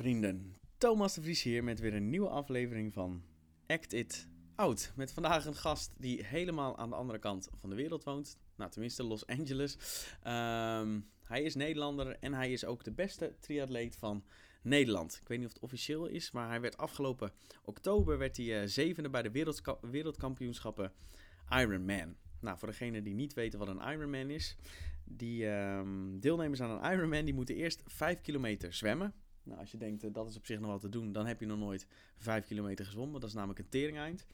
vrienden. Thomas de Vries hier met weer een nieuwe aflevering van Act It Out. Met vandaag een gast die helemaal aan de andere kant van de wereld woont. Nou, tenminste Los Angeles. Ehm, hij is Nederlander en hij is ook de beste triatleet van Nederland. Ik weet niet of het officieel is, maar hij werd afgelopen oktober werd hij, uh, zevende bij de wereldka wereldkampioenschappen Ironman. Nou, voor degenen die niet weten wat een Ironman is, die um, deelnemers aan een Ironman die moeten eerst 5 kilometer zwemmen. Nou, als je denkt uh, dat is op zich nog wel te doen, dan heb je nog nooit 5 kilometer gezwommen. Dat is namelijk een teringeind.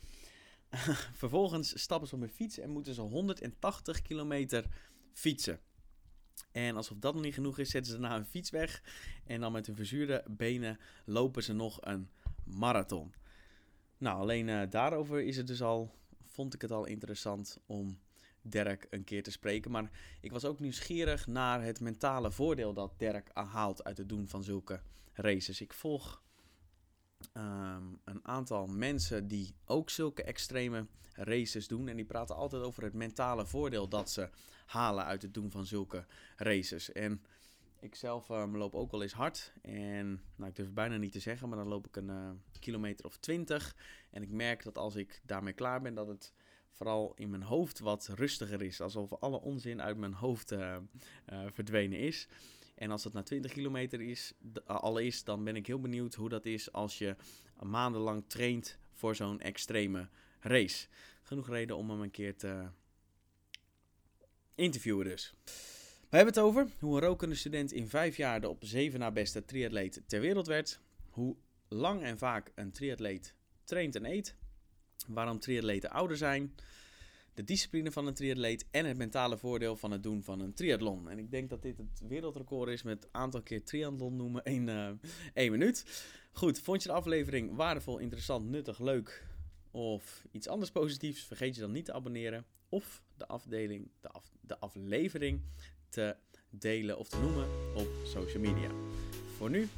Vervolgens stappen ze op een fiets en moeten ze 180 kilometer fietsen. En alsof dat nog niet genoeg is, zetten ze daarna een fiets weg. En dan met hun verzuurde benen lopen ze nog een marathon. Nou, alleen uh, daarover is het dus al, vond ik het al interessant om Dirk een keer te spreken. Maar ik was ook nieuwsgierig naar het mentale voordeel dat Dirk haalt uit het doen van zulke races. Ik volg um, een aantal mensen die ook zulke extreme races doen. En die praten altijd over het mentale voordeel dat ze halen uit het doen van zulke races. En ik zelf um, loop ook wel eens hard. En nou, ik durf het bijna niet te zeggen, maar dan loop ik een uh, kilometer of twintig. En ik merk dat als ik daarmee klaar ben, dat het vooral in mijn hoofd wat rustiger is. Alsof alle onzin uit mijn hoofd uh, uh, verdwenen is. En als het na 20 kilometer is, al is, dan ben ik heel benieuwd hoe dat is als je maandenlang traint voor zo'n extreme race. Genoeg reden om hem een keer te interviewen dus. We hebben het over hoe een rokende student in vijf jaar de op zeven na beste triatleet ter wereld werd. Hoe lang en vaak een triatleet traint en eet. Waarom triatleten ouder zijn. De discipline van een triatleet en het mentale voordeel van het doen van een triathlon. En ik denk dat dit het wereldrecord is met aantal keer triathlon noemen in uh, één minuut. Goed, vond je de aflevering waardevol, interessant, nuttig, leuk of iets anders positiefs? Vergeet je dan niet te abonneren of de, afdeling, de, de aflevering te delen of te noemen op social media. Voor nu,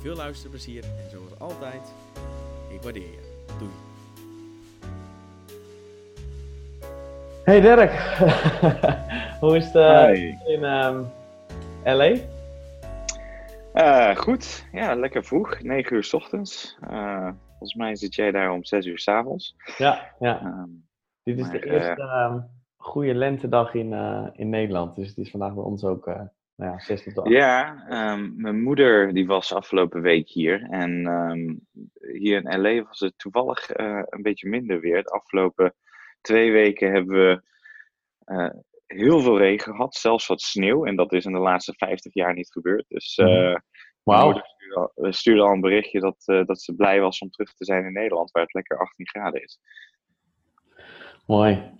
veel luisterplezier en zoals altijd, ik waardeer je. Doei! Hey Dirk, hoe is het uh, in um, LA? Uh, goed, ja, lekker vroeg, 9 uur s ochtends. Uh, volgens mij zit jij daar om 6 uur s avonds. Ja, ja. Um, Dit is maar, de eerste um, goede lentedag in, in Nederland, dus het is vandaag bij ons ook nou ja, 6 tot 8. Ja, mijn moeder die was afgelopen week hier en hier in LA was het toevallig een beetje minder weer. De afgelopen twee weken hebben we uh, heel veel regen gehad, zelfs wat sneeuw. En dat is in de laatste 50 jaar niet gebeurd. Dus uh, wow. stuurde, al, stuurde al een berichtje dat, uh, dat ze blij was om terug te zijn in Nederland, waar het lekker 18 graden is. Mooi.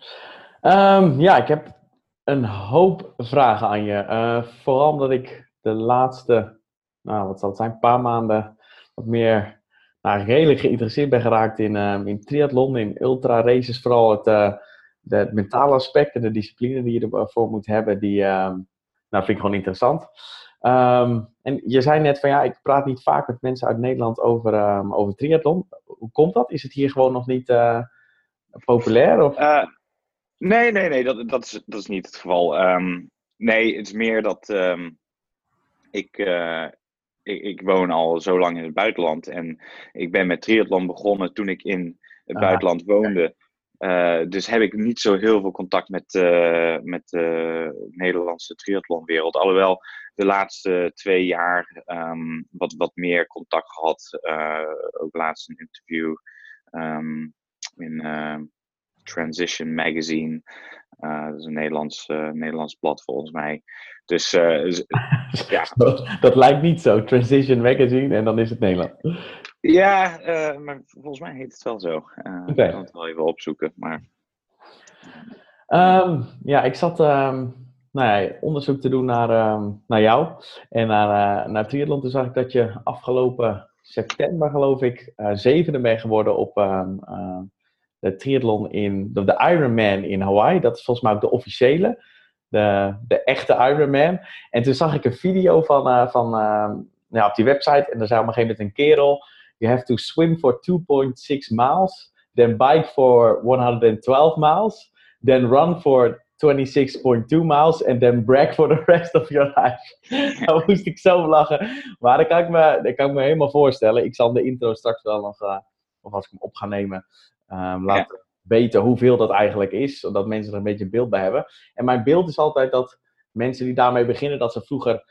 Um, ja, ik heb een hoop vragen aan je. vooral omdat ik de laatste, nou wat zal het zijn, een paar maanden wat meer nou, redelijk geïnteresseerd ben geraakt in, uh, in triathlon, in ultra races. Vooral het, de, het mentale aspect en de discipline die je ervoor moet hebben, die uh, nou, vind ik gewoon interessant. Um, en je zei net van ja, ik praat niet vaak met mensen uit Nederland over, over triathlon. Hoe komt dat? Is het hier gewoon nog niet uh, populair? Of? nee, nee, nee, dat, dat, is, dat is niet het geval. Nee, het is meer dat ik, ik, ik, woon al zo lang in het buitenland. En ik ben met triathlon begonnen toen ik in het ah, buitenland woonde. Uh, dus heb ik niet zo heel veel contact met, uh, met de Nederlandse triathlonwereld. Alhoewel de laatste twee jaar um, wat, wat meer contact gehad. Uh, ook laatst een interview um, in Transition Magazine. Uh, dat is een Nederlands, uh, Nederlands blad volgens mij. Dus uh, ja. dat, dat, lijkt niet zo. Transition Magazine en dan is het Nederland. Ja, maar volgens mij heet het wel zo. Okay. Ik kan het wel even opzoeken. Maar... Um, ja, ik zat um, nou ja, onderzoek te doen naar, um, naar jou en naar, naar triathlon. Toen zag ik dat je afgelopen september, geloof ik, zevende bent geworden op de triathlon in, de, de Ironman in Hawaii. Dat is volgens mij ook de officiële, de, de echte Ironman. En toen zag ik een video van, uh, van uh, ja, op die website en daar zei op een gegeven moment een kerel, you have to swim for 2.6 miles, then bike for 112 miles, then run for 26.2 miles and then brag for the rest of your life. Daar moest ik zo lachen. Maar dat kan ik me, dat kan ik me helemaal voorstellen. Ik zal de intro straks wel nog, uh, of als ik hem op ga nemen, um, laten weten hoeveel dat eigenlijk is. Zodat mensen er een beetje een beeld bij hebben. En mijn beeld is altijd dat mensen die daarmee beginnen, dat ze vroeger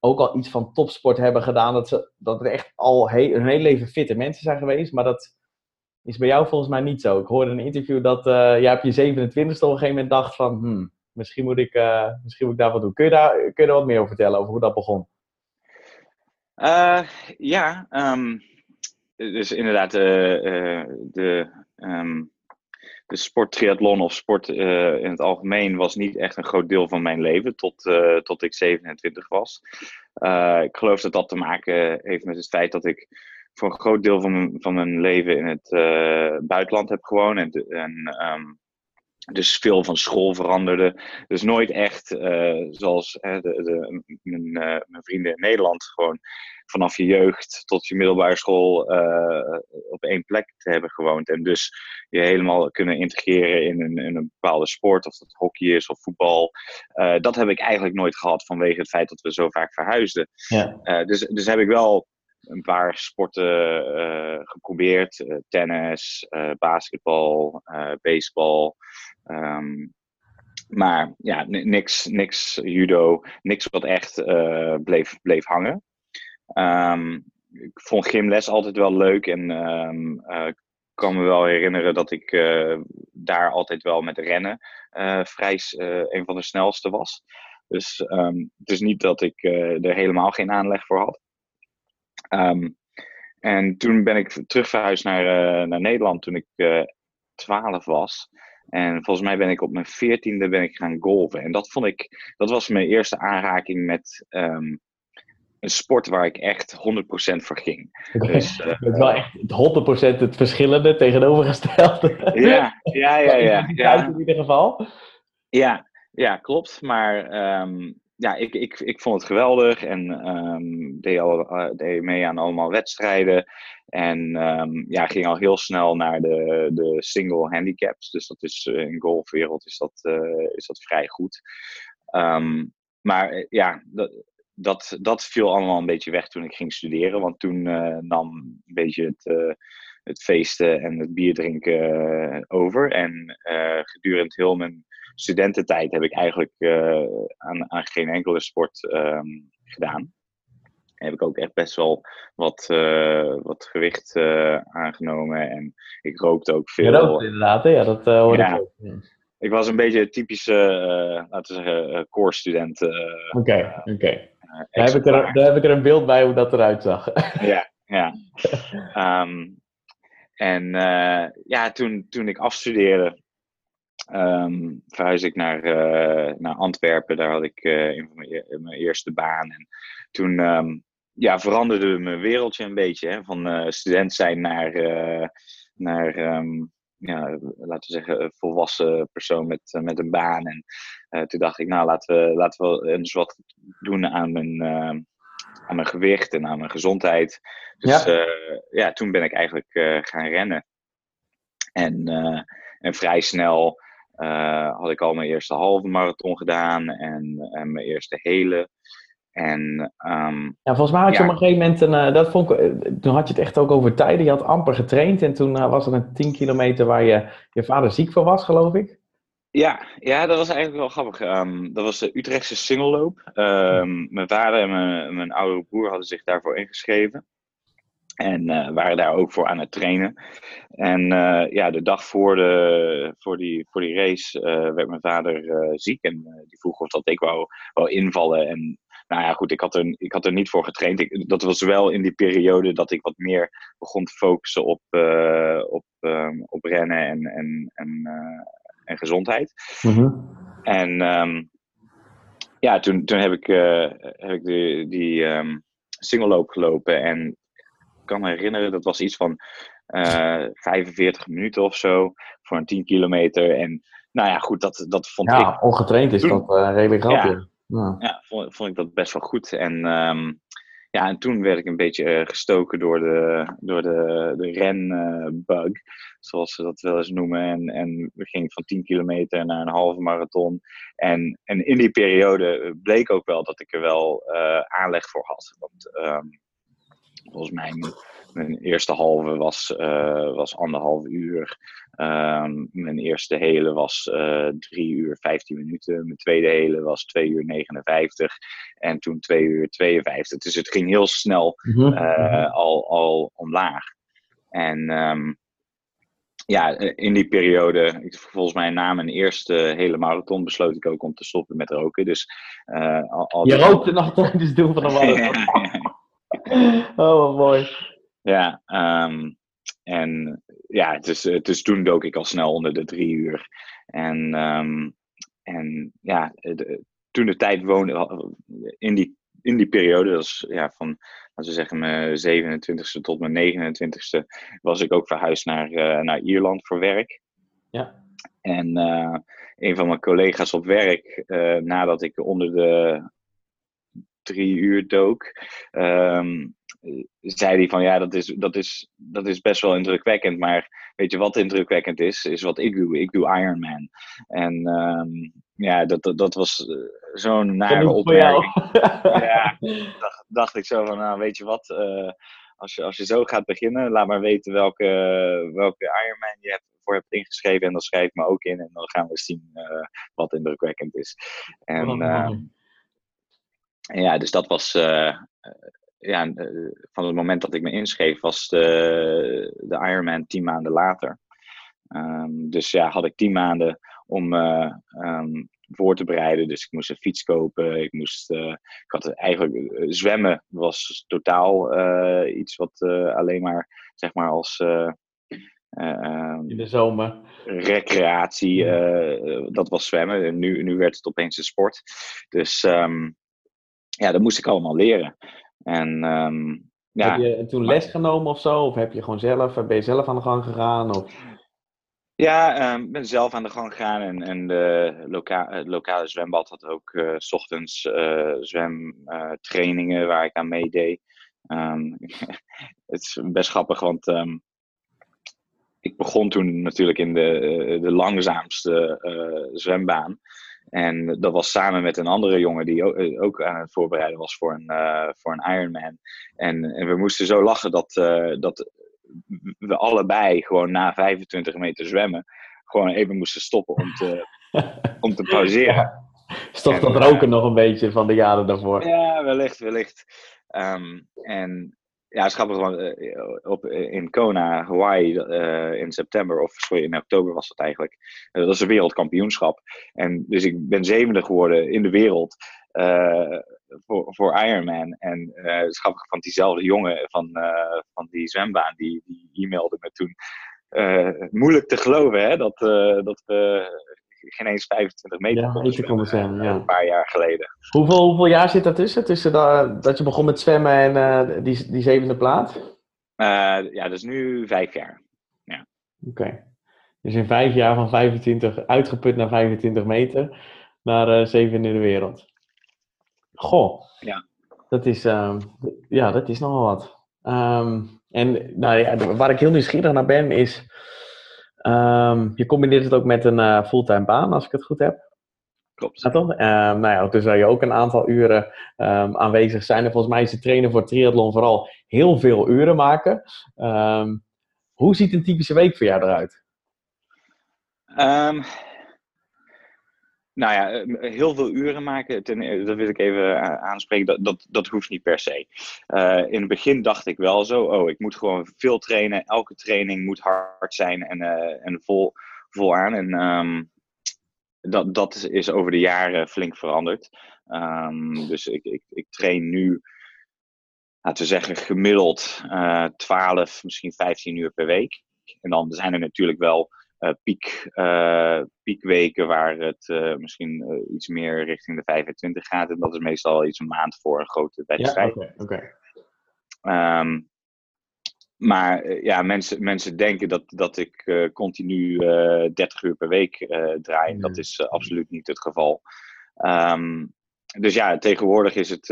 ook al iets van topsport hebben gedaan. Dat, ze, dat er echt al he hun hele leven fitte mensen zijn geweest. Maar dat is bij jou volgens mij niet zo. Ik hoorde in een interview dat uh, jij op je 27 e op een gegeven moment dacht van... Hmm, misschien, moet ik, uh, misschien moet ik daar wat doen. Kun je daar, kun je daar wat meer over vertellen, over hoe dat begon? Uh, ja, um, dus inderdaad de... Um, de sport triathlon of sport in het algemeen was niet echt een groot deel van mijn leven tot, tot ik 27 was. Ik geloof dat dat te maken heeft met het feit dat ik voor een groot deel van mijn, van mijn leven in het buitenland heb gewoond. En, en um, dus veel van school veranderde. Dus nooit echt zoals de, de, mijn, mijn vrienden in Nederland gewoon vanaf je jeugd tot je middelbare school uh, op één plek te hebben gewoond. En dus je helemaal kunnen integreren in een, in een bepaalde sport, of dat hockey is of voetbal. Dat heb ik eigenlijk nooit gehad vanwege het feit dat we zo vaak verhuisden. Ja. Dus, dus heb ik wel een paar sporten geprobeerd. tennis, basketbal, baseball. Um, maar ja, niks, niks judo, niks wat echt bleef, bleef hangen. Um, ik vond gymles altijd wel leuk en uh, ik kan me wel herinneren dat ik uh, daar altijd wel met rennen uh, vrij een van de snelste was. Dus het is niet dat ik er helemaal geen aanleg voor had. En toen ben ik terug verhuisd naar, naar Nederland toen ik 12 was. En volgens mij ben ik op mijn veertiende ben ik gaan golven. En dat vond ik, dat was mijn eerste aanraking met um, een sport waar ik echt 100% voor ging. Dus, uh, het is wel echt 100% het verschillende tegenovergestelde. Ja, ja, ja. ja, ja. In ieder geval. Ja, ja klopt. Maar um, ja, ik, ik, ik vond het geweldig en um, deed, al, uh, deed mee aan allemaal wedstrijden. En um, ja, ging al heel snel naar de, de single handicaps. Dus dat is uh, in golfwereld is dat, uh, is dat vrij goed. Um, maar ja, dat, dat, dat viel allemaal een beetje weg toen ik ging studeren. Want toen nam een beetje het, het feesten en het bier drinken uh, over. En gedurende heel mijn studententijd heb ik eigenlijk aan, aan geen enkele sport um, gedaan. Heb ik ook echt best wel wat, wat gewicht aangenomen. En ik rookte ook veel. Je rookte inderdaad, hè? ja, dat hoorde ja. ik ook. Ja. Ik was een beetje een typische, laten we zeggen, core student. Oké, oké. Okay. Uh, daar, heb ik er, daar heb ik er een beeld bij hoe dat eruit zag. ja, ja. um, en uh, ja, toen, toen ik afstudeerde, um, verhuisde ik naar, uh, naar Antwerpen. Daar had ik een van mijn, eerste baan. En toen um, ja, veranderde mijn wereldje een beetje. Hè, van student zijn naar, naar ja, laten we zeggen, een volwassen persoon met, eh, met een baan. En toen dacht ik, nou, laten we, laten we eens wat doen aan mijn, aan mijn gewicht en aan mijn gezondheid. Dus ja, ja toen ben ik eigenlijk gaan rennen. En, en vrij snel had ik al mijn eerste halve marathon gedaan en, en mijn eerste hele. En, um, ja, volgens mij had je ja. op een gegeven moment, een, uh, dat vond ik, uh, toen had je het echt ook over tijden. Je had amper getraind en toen uh, was er een 10 kilometer waar je, je vader ziek voor was, geloof ik. Ja, ja dat was eigenlijk wel grappig. Um, dat was de Utrechtse singelloop. Um, mijn vader en mijn, mijn broer hadden zich daarvoor ingeschreven. En waren daar ook voor aan het trainen. En ja, de dag voor, de, voor, die, voor die race werd mijn vader ziek. En die vroeg of dat ik wou, wou invallen. En nou ja, goed, ik had er, ik had er niet voor getraind. Ik, dat was wel in die periode dat ik wat meer begon te focussen op, op, um, op rennen en, en, en, en gezondheid. Mm -hmm. En um, ja, toen, toen heb ik, uh, heb ik de, die um, singelloop gelopen. En ik kan me herinneren, dat was iets van 45 minuten of zo voor een 10 kilometer. En nou ja, goed, dat, dat vond ja, ik... ongetraind is dat redelijk grappig. Ja. Ja, ja vond, vond, ik dat best wel goed. En um, ja, en toen werd ik een beetje eh, gestoken door de, door de, de renbug, zoals ze dat wel eens noemen. En, en we gingen van 10 kilometer naar een halve marathon. En, en in die periode bleek ook wel dat ik er wel aanleg voor had. Want ehm, volgens mij mijn eerste halve was, uh, was anderhalf uur. Um, mijn eerste hele was uh, drie uur 15 minuten. Mijn tweede hele was 2 uur 59. En toen 2 uur 52. Dus het ging heel snel uh, al, al omlaag. En um, ja, in die periode, volgens mij na mijn eerste hele marathon, besloot ik ook om te stoppen met roken. Dus, al, al Je rookte nog tijdens het doen van de marathon. oh, wat mooi. Ja, um, en ja, het is, het is toen dook ik al snel onder de drie uur. En, um, en ja, de, toen de tijd woonde, in die, in die periode, dat is ja, van, laten we zeggen, mijn 27ste tot mijn 29ste, was ik ook verhuisd naar, uh, naar Ierland voor werk. Ja. En uh, een van mijn collega's op werk, uh, nadat ik onder de drie uur dook, um, zei hij van ja, dat is, dat, is, dat is best wel indrukwekkend. Maar weet je wat indrukwekkend is? Is wat ik doe. Ik doe Ironman. En um, ja, dat, dat, dat was eh, zo'n nare opmerking. ja, dacht, dacht ik zo van, nou weet je wat, uh, als, je, als je zo gaat beginnen, laat maar weten welke, welke Ironman je hebt, voor hebt ingeschreven. En dan schrijf me ook in en dan gaan we zien uh, wat indrukwekkend is. En, uh, ja, dus dat was ja, eh, van het moment dat ik me inschreef, was de, de Ironman tien maanden later. Um, dus ja, had ik tien maanden om uh, um, voor te bereiden. Dus ik moest een fiets kopen. Ik moest, uh, ik had eigenlijk zwemmen was totaal iets wat alleen maar zeg maar als um, in de zomer recreatie. dat was zwemmen. En nu, nu werd het opeens een sport. Dus ja, dat moest ik allemaal leren. En, um, ja, heb je toen les genomen of zo? Of heb je gewoon zelf, ben je zelf aan de gang gegaan? Of? Ja, ik um, ben zelf aan de gang gegaan en, en de loka het lokale zwembad had ook uh, s ochtends uh, zwemtrainingen uh, waar ik aan meedeed. Um, het is best grappig, want um, ik begon toen natuurlijk in de, de langzaamste zwembaan. En dat was samen met een andere jongen die ook, ook aan het voorbereiden was voor een, uh, voor een Ironman. En, en we moesten zo lachen dat, uh, dat we allebei gewoon na 25 meter zwemmen gewoon even moesten stoppen om te, om te pauzeren. Stopt dat roken nog een beetje van de jaren daarvoor? Ja, wellicht, wellicht. Um, en ja, het is grappig, want uh, op, in Kona, Hawaii, uh, in september, of sorry, in oktober was dat eigenlijk. Dat is een wereldkampioenschap. En dus ik ben zevende geworden in de wereld voor, voor Ironman. En het is grappig, van diezelfde jongen van, van die zwembaan, die, die e-mailde me toen. moeilijk te geloven, hè, dat, dat we geen eens 25 meter ja, zwemmen ja. een paar jaar geleden. Hoeveel, hoeveel jaar zit daartussen? Tussen dat, dat je begon met zwemmen en uh, die, die zevende plaats? Uh, ja, dat is nu vijf jaar. Ja. Oké. Okay. Dus in vijf jaar van 25, uitgeput naar 25 meter, naar uh, zevende in de wereld. Goh. Ja. Dat is, uh, ja, dat is nogal wat. Um, en nou ja, waar ik heel nieuwsgierig naar ben is Um, je combineert het ook met een uh, fulltime baan, als ik het goed heb. Klopt. Ja, toch? Um, nou ja, dus zou je ook een aantal uren um, aanwezig zijn. En volgens mij is het trainen voor triathlon vooral heel veel uren maken. hoe ziet een typische week voor jou eruit? Nou ja, eh, heel veel uren maken, e-, dat wil ik even eh, aanspreken, dat, dat, hoeft niet per se. Uh, in het begin dacht ik wel zo, oh, ik moet gewoon veel trainen, elke training moet hard zijn en, en vol, aan. En um, dat, dat is over de jaren flink veranderd. Um, dus ik, ik, ik train nu, laten we zeggen, gemiddeld uh, 12, misschien 15 uur per week. En dan zijn er natuurlijk wel piek, uh, piekweken waar het uh, misschien iets meer richting de 25 gaat. En dat is meestal iets een maand voor een grote wedstrijd. Ja, oké. Okay, um, maar ja, mensen, mensen denken dat, dat ik continu 30 uur per week draai. Mm. Dat is absoluut niet het geval. Um, dus ja, tegenwoordig is het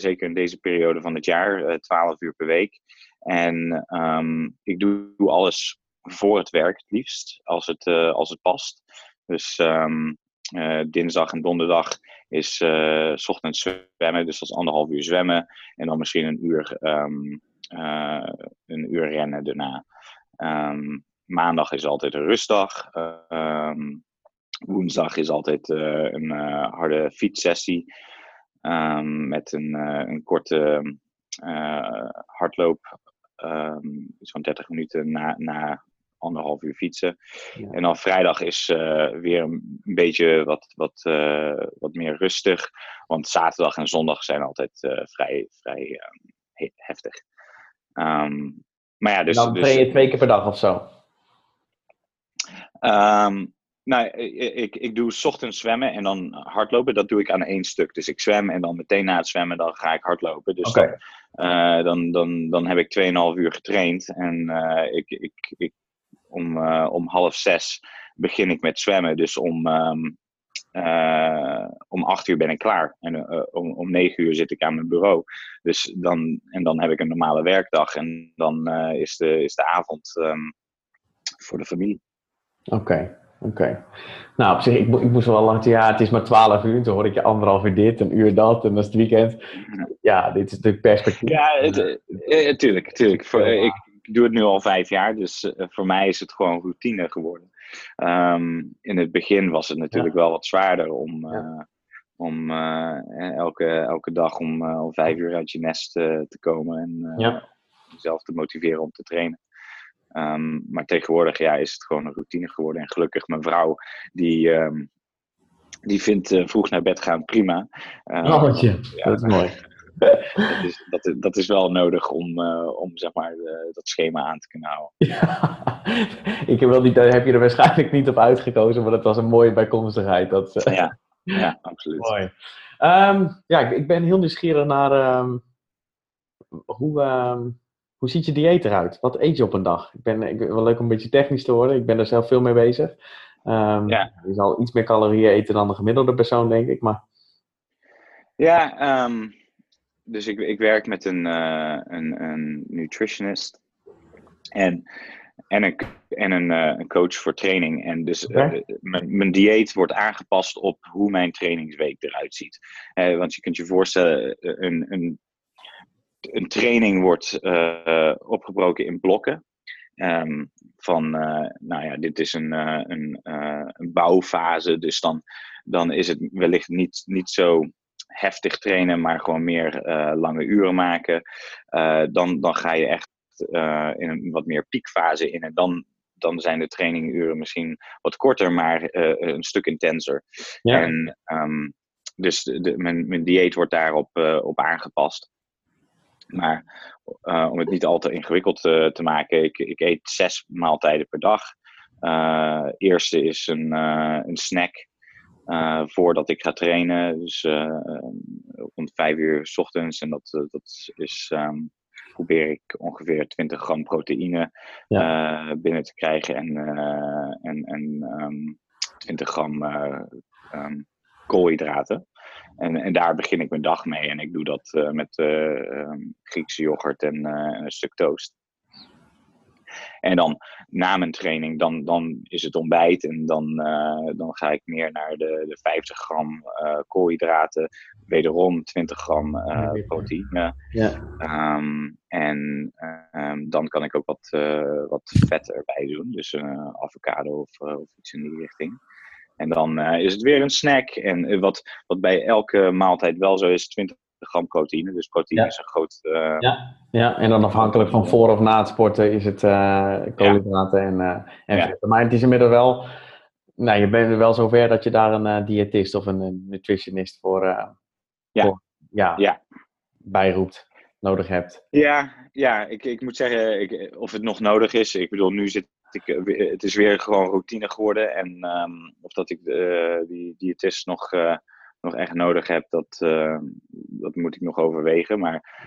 zeker in deze periode van het jaar uh, 12 uur per week. En um, ik doe, alles voor het werk het liefst, als het, uh, als het past. Dus um, dinsdag en donderdag is s ochtends zwemmen, dus dat is anderhalf uur zwemmen. En dan misschien een uur, um, een uur rennen daarna. maandag is altijd een rustdag. Woensdag is altijd een harde fietssessie met een, een korte hardloop, um, van 30 minuten na, na anderhalf uur fietsen. Ja. En dan vrijdag is weer een beetje wat, wat, wat meer rustig, want zaterdag en zondag zijn altijd vrij, vrij heftig. Um, maar ja, dus, dan train je dus, twee keer per dag of zo? Um, nou, ik, ik doe ochtends zwemmen en dan hardlopen. Dat doe ik aan één stuk. Dus ik zwem en dan meteen na het zwemmen dan ga ik hardlopen. Dus okay. dan, uh, dan, dan, dan heb ik 2,5 uur getraind. En uh, ik, ik, ik, om, uh, om half zes begin ik met zwemmen. Dus om, um, om 8 uur ben ik klaar. En om, om 9 uur zit ik aan mijn bureau. Dus dan, en dan heb ik een normale werkdag. En dan is, de, is de avond um, voor de familie. Oké. Okay. Oké. Nou, op zich, ik, ik moest wel lang ja, het is maar 12 uur. Toen hoor ik je anderhalf uur dit, een uur dat, en dat is het weekend. Ja, dit is natuurlijk perspectief. Ja, natuurlijk, eh, tuurlijk. Voor, ik doe het nu al vijf jaar, dus uh, voor mij is het gewoon routine geworden. Um, in het begin was het natuurlijk ja. wel wat zwaarder om, ja. om elke, elke dag om, om vijf uur uit je nest te komen en jezelf te motiveren om te trainen. Um, maar tegenwoordig ja, is het gewoon een routine geworden. En gelukkig mijn vrouw, die, um, die vindt uh, vroeg naar bed gaan prima. Uh, oh, ja, dat is mooi. dat, is, dat, dat, is wel nodig om, uh, om zeg maar, dat schema aan te kunnen houden. Ja, ik niet, daar heb je er waarschijnlijk niet op uitgekozen, maar dat was een mooie bijkomstigheid. Dat, ja, ja, absoluut. Mooi. Um, ja, ik, ik, ben heel nieuwsgierig naar hoe hoe ziet je dieet eruit? Wat eet je op een dag? Ik ben, ik, wel leuk om een beetje technisch te worden. Ik ben er zelf veel mee bezig. Ja. Je zal iets meer calorieën eten dan de gemiddelde persoon, denk ik. Maar... Ja, um, dus ik, ik werk met een, uh, een, een nutritionist. En en een, en een, een, coach voor training. En dus okay. uh, mijn dieet wordt aangepast op hoe mijn trainingsweek eruit ziet. Want je kunt je voorstellen, een, een een training wordt opgebroken in blokken. Um, van, uh, nou ja, dit is een, uh, een, een, bouwfase, dus dan, dan is het wellicht niet, niet zo heftig trainen, maar gewoon meer lange uren maken. dan, dan ga je echt in een wat meer piekfase in en dan, dan zijn de traininguren misschien wat korter, maar een stuk intenser. Ja. En, um, dus de, de, mijn, mijn dieet wordt daarop op aangepast. Maar uh, om het niet al te ingewikkeld uh, te maken, ik, ik, eet zes maaltijden per dag. Uh, eerste is een, een snack voordat ik ga trainen. Dus rond vijf uur s ochtends. En dat, dat is, um, probeer ik ongeveer 20 gram proteïne ja. binnen te krijgen. En, en, en um, 20 gram um, koolhydraten. En, en daar begin ik mijn dag mee. En ik doe dat uh, met uh, Griekse yoghurt en uh, een stuk toast. En dan na mijn training, dan, dan is het ontbijt. En dan, dan ga ik meer naar de, de 50 gram koolhydraten. Wederom 20 gram proteïne. Ja. Um, en um, dan kan ik ook wat, wat vet erbij doen. Dus avocado of, of iets in die richting. En dan uh, is het weer een snack. En uh, wat, wat bij elke maaltijd wel zo is, 20 gram proteïne. Dus proteïne ja. is een groot... Uh, ja. ja, en dan afhankelijk van voor of na het sporten is het koolhydraten ja. en, en ja. Maar het is inmiddels wel... Nou, je bent er wel zover dat je daar een diëtist of een, nutritionist voor, ja. Voor, ja, bijroept, nodig hebt. Ja, ja ik, ik moet zeggen, ik, of het nog nodig is. Ik bedoel, nu zit ik, eh, het is weer gewoon routine geworden. En um, of dat ik de, die diëtist nog, uh, nog echt nodig heb, dat, dat moet ik nog overwegen. Maar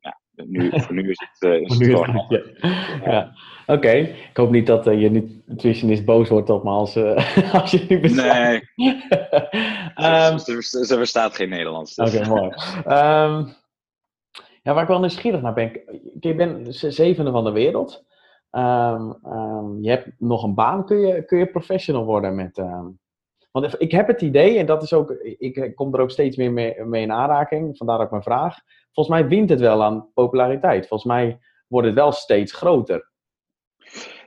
ja, nu, voor nu is het, uh, is het gewoon... Ja. ja. Oké, ik hoop niet dat je nutritionist boos wordt op me als, als je nu bestaat. Nee, um, ze, ze, ze, verstaat geen Nederlands. Dus. Oké, mooi. Um, ja, waar ik wel nieuwsgierig naar ben, je bent zevende van de wereld. Um, je hebt nog een baan, kun je, kun je professional worden met... want ik heb het idee, en dat is ook, ik kom er ook steeds meer mee, mee in aanraking, vandaar ook mijn vraag volgens mij wint het wel aan populariteit. Volgens mij wordt het wel steeds groter.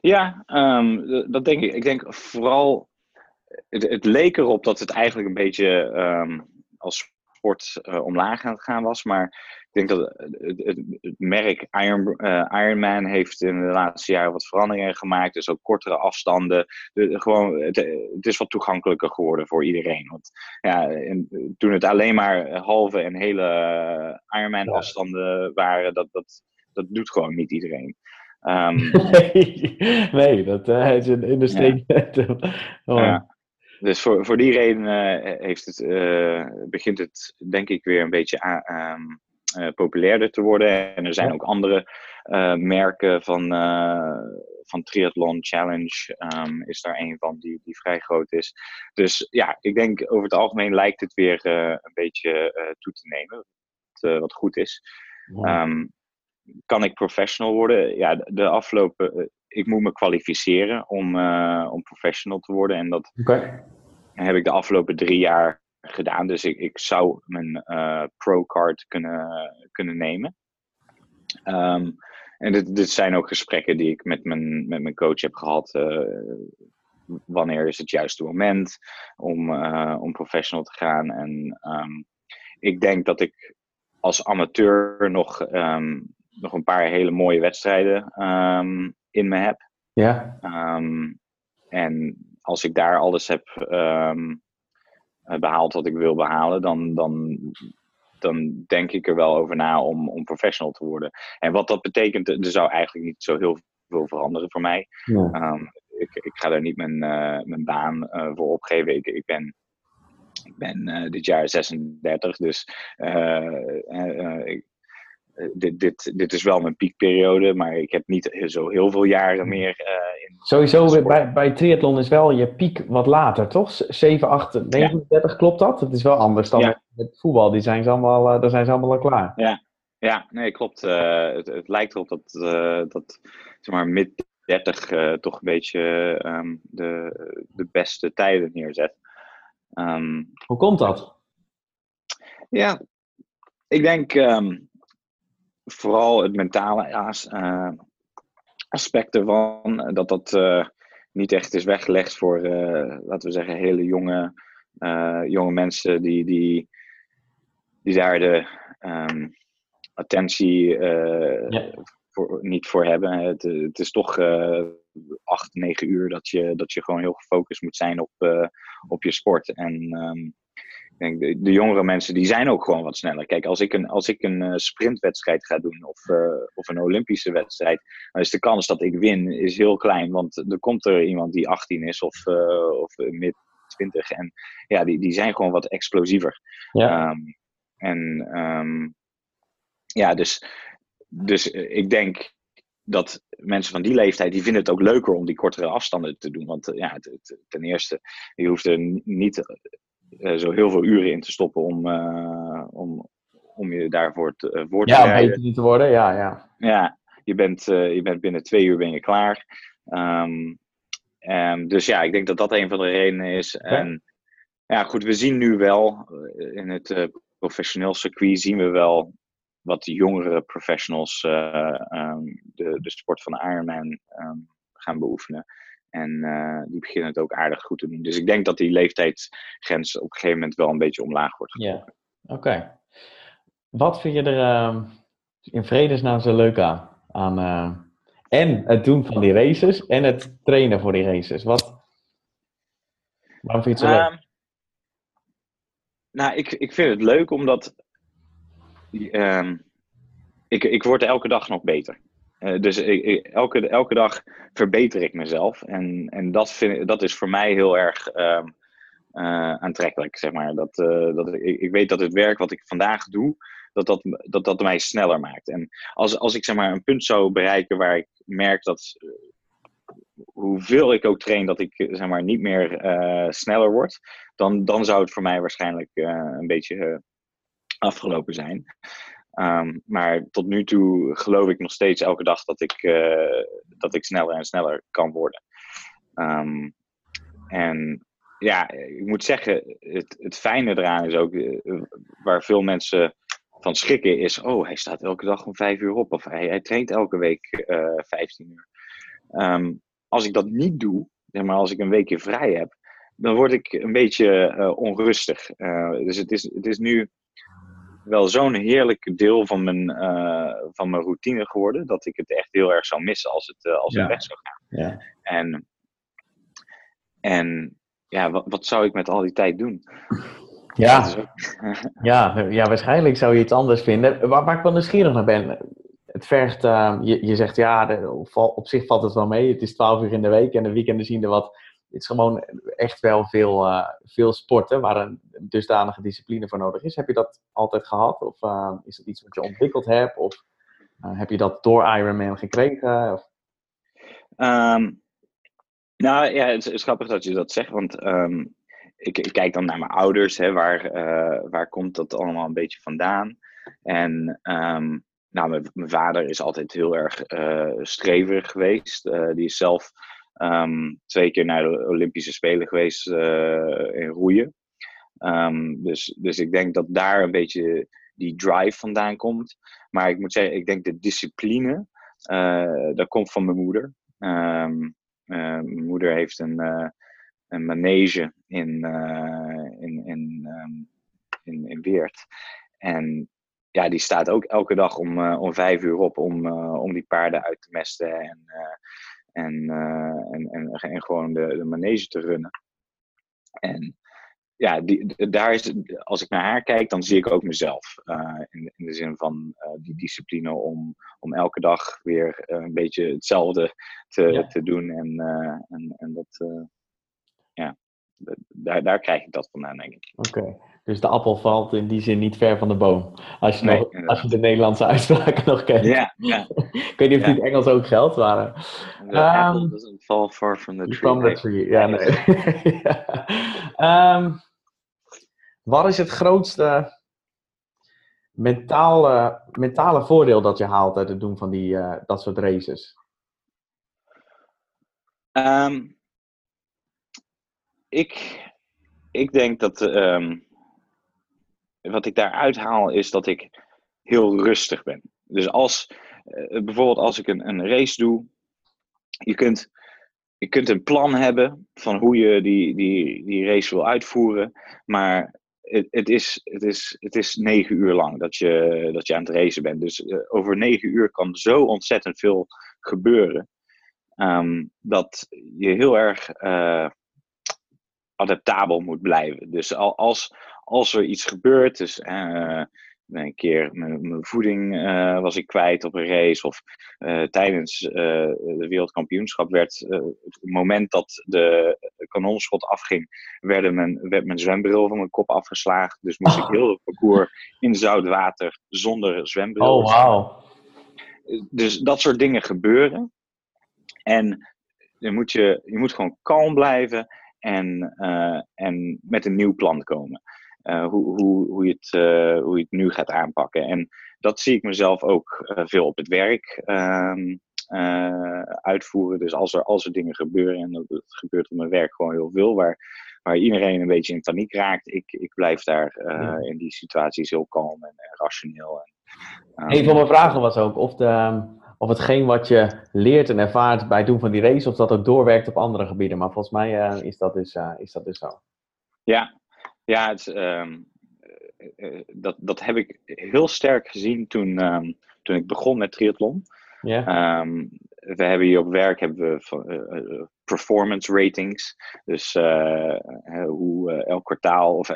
Ja, um, dat denk ik. Ik denk vooral, het, leek erop dat het eigenlijk een beetje um, als sport uh, omlaag aan het gaan was. Maar denk dat het, het, het merk Iron, uh, Ironman heeft in de laatste jaren wat veranderingen gemaakt. Dus ook kortere afstanden. De, gewoon, het, het, is wat toegankelijker geworden voor iedereen. Want ja, toen het alleen maar halve en hele Ironman afstanden waren, dat, dat, dat doet gewoon niet iedereen. Um, nee, nee, dat uh, is in, in. Ja. oh. ja. Dus voor, voor die reden uh, heeft het, uh, begint het denk ik weer een beetje um, uh, populairder te worden. En er zijn ook andere merken van, van Triathlon Challenge, um, is daar een van die, die vrij groot is. Dus ja, ik denk over het algemeen lijkt het weer een beetje toe te nemen, wat, wat goed is. Um, kan ik professional worden? Ja, de afgelopen. Ik moet me kwalificeren om, uh, om professional te worden. En dat okay. heb ik de afgelopen drie jaar gedaan. Dus ik, ik zou mijn uh, pro-card kunnen, kunnen nemen. Um, en dit, dit zijn ook gesprekken die ik met mijn, met mijn coach heb gehad. Uh, wanneer is het juiste moment om, om professional te gaan? En um, ik denk dat ik als amateur nog um, nog een paar hele mooie wedstrijden in me heb. Ja. En als ik daar alles heb behaald wat ik wil behalen, dan, dan, dan denk ik er wel over na om, om professional te worden. En wat dat betekent, er zou eigenlijk niet zo heel veel veranderen voor mij. Ja. ik, ik ga daar niet mijn, uh, mijn baan uh, voor opgeven. Ik, ik ben ik ben uh, dit jaar 36, dus ik, eh, dit, dit, dit is wel mijn piekperiode, maar ik heb niet zo heel veel jaren meer uh, in. Sowieso bij, bij triathlon is wel je piek wat later, toch? 7, 8, 39, ja. klopt dat? Het is wel anders dan ja. met voetbal, die zijn ze allemaal, uh, daar zijn ze allemaal al klaar. Ja, ja nee, klopt. Uh, het, het, lijkt erop dat, dat zeg maar, mid 30 toch een beetje um, de, de beste tijden neerzet. Um, Hoe komt dat? Ja, ik denk. Um, vooral het mentale uh, aspect ervan, dat dat uh, niet echt is weggelegd voor, uh, laten we zeggen, hele jonge, jonge mensen die, die, die daar de um, attentie ja. voor, niet voor hebben. Het, het is toch acht, negen uur dat je, dat je gewoon heel gefocust moet zijn op, op je sport. En um, denk, de, de, jongere mensen die zijn ook gewoon wat sneller. Kijk, als ik een, als ik een uh, sprintwedstrijd ga doen of, uh, of een Olympische wedstrijd, dan is de kans dat ik win is heel klein. Want er komt er iemand die 18 is of, uh, of mid 20. En ja, die, die zijn gewoon wat explosiever. Ja. Um, en um, ja, dus, dus ik denk dat mensen van die leeftijd, die vinden het ook leuker om die kortere afstanden te doen. Want ja, ten eerste, je hoeft er niet zo heel veel uren in te stoppen om, uh, om, om je daarvoor te, uh, voor te Ja, om beter te worden, ja. Ja, ja je, bent, je bent binnen twee uur ben je klaar. Um, um, dus ja, ik denk dat dat een van de redenen is. Okay. En ja, goed, we zien nu wel in het professioneel circuit zien we wel wat de jongere professionals um, de, de sport van Ironman gaan beoefenen. En uh, die beginnen het ook aardig goed te doen. Dus ik denk dat die leeftijdsgrens op een gegeven moment wel een beetje omlaag wordt getrokken. Ja, oké. Wat vind je er uh, in vredesnaam zo leuk aan? aan uh, en het doen van die races en het trainen voor die races. Wat, waarom vind je het zo leuk? Um, nou, ik, ik vind het leuk omdat um, ik, ik word elke dag nog beter. Uh, dus ik, elke, elke dag verbeter ik mezelf. En, en dat, vind, dat is voor mij heel erg um, aantrekkelijk, zeg maar. Dat, dat, ik, ik weet dat het werk wat ik vandaag doe, dat dat, dat, dat mij sneller maakt. En als, als ik zeg maar een punt zou bereiken waar ik merk dat hoeveel ik ook train, dat ik zeg maar niet meer sneller word, dan, dan zou het voor mij waarschijnlijk een beetje afgelopen zijn. Ehm, maar tot nu toe geloof ik nog steeds elke dag dat ik, uh, dat ik sneller en sneller kan worden. Ehm, en ja, ik moet zeggen, het, het fijne eraan is ook, uh, waar veel mensen van schrikken, is: oh, hij staat elke dag om vijf uur op, of hij, hij traint elke week uh, eh, 15 uur. Um, als ik dat niet doe, zeg maar als ik een weekje vrij heb, dan word ik een beetje onrustig. dus het is, het is nu wel zo'n heerlijk deel van mijn, uh, van mijn routine geworden. Dat ik het echt heel erg zou missen als het, uh, als het weg zou gaan. Ja. En, en ja, wat, wat zou ik met al die tijd doen? Ja, ja, ja, waarschijnlijk zou je iets anders vinden. Waar, waar ik wel nieuwsgierig naar ben. Het vergt, uh, je, je zegt ja, de, op zich valt het wel mee. Het is 12 uur in de week en de weekenden zien er wat is gewoon echt wel veel, uh, veel sporten waar een dusdanige discipline voor nodig is. Heb je dat altijd gehad? Of uh, is het iets wat je ontwikkeld hebt? Of uh, heb je dat door Ironman gekregen? Of? Um, nou ja, het is, grappig dat je dat zegt, want um, ik, kijk dan naar mijn ouders. Hè, waar, waar komt dat allemaal een beetje vandaan? En um, nou, mijn, mijn, vader is altijd heel erg streverig geweest. die is zelf Um, twee keer naar de Olympische Spelen geweest uh, in roeien. Um, dus, dus ik denk dat daar een beetje die drive vandaan komt. Maar ik moet zeggen, ik denk de discipline, uh, dat komt van mijn moeder. Um, uh, mijn moeder heeft een, een manege in, in, in, in, Weert. En ja, die staat ook elke dag om, om vijf uur op om, om die paarden uit te mesten en, en, en, en, gewoon de, de manege te runnen. En ja, die, daar is, als ik naar haar kijk, dan zie ik ook mezelf. Uh, in, in, de zin van uh, die discipline om, om elke dag weer een beetje hetzelfde te, ja. te doen. En, en, en dat, ja, daar, daar krijg ik dat vandaan, denk ik. Oké. Dus de appel valt in die zin niet ver van de boom. Als je, nee, nog, als je de Nederlandse uitspraken nog kent. Ja, ja. ik weet niet of die in het Engels ook geldt, maar... The um, apple doesn't fall far from the tree. From the tree, ja. Nee. ja. Um, wat is het grootste mentale, mentale voordeel dat je haalt uit het doen van die, uh, dat soort races? Um, ik, ik denk dat... Um, wat ik daaruit haal is dat ik heel rustig ben. Dus als, uh, bijvoorbeeld als ik een, een race doe, je kunt, je kunt een plan hebben van hoe je die, die, die race wil uitvoeren, maar het, het, is, het, is, het is negen uur lang dat je, dat je aan het racen bent. Dus uh, over negen uur kan zo ontzettend veel gebeuren, um, dat je heel erg uh, adaptabel moet blijven. Dus als, als er iets gebeurt, dus uh, een keer mijn, voeding uh, was ik kwijt op een race, of uh, tijdens de wereldkampioenschap werd het moment dat de kanonschot afging, werden mijn, werd mijn zwembril van mijn kop afgeslagen. Dus moest oh. ik heel het parcours in zout water zonder zwembril. Oh, wow. Dus dat soort dingen gebeuren. En je moet, je, je moet gewoon kalm blijven en, en met een nieuw plan komen. Uh, hoe, hoe, hoe, je het, uh, hoe je het nu gaat aanpakken. En dat zie ik mezelf ook veel op het werk uh, uitvoeren. Dus als er, als er dingen gebeuren, en dat, dat, gebeurt op mijn werk gewoon heel veel, waar, waar iedereen een beetje in paniek raakt, ik, ik blijf daar ja. in die situaties heel kalm en, en rationeel. En, een van mijn vragen was ook of, de, of hetgeen wat je leert en ervaart bij het doen van die race, of dat ook doorwerkt op andere gebieden. Maar volgens mij is, dat dus, is dat dus zo. Ja, ja, het, um, dat, dat heb ik heel sterk gezien toen, um, toen ik begon met triathlon. Yeah. Um, we hebben hier op werk hebben we performance ratings. Dus hoe elk kwartaal of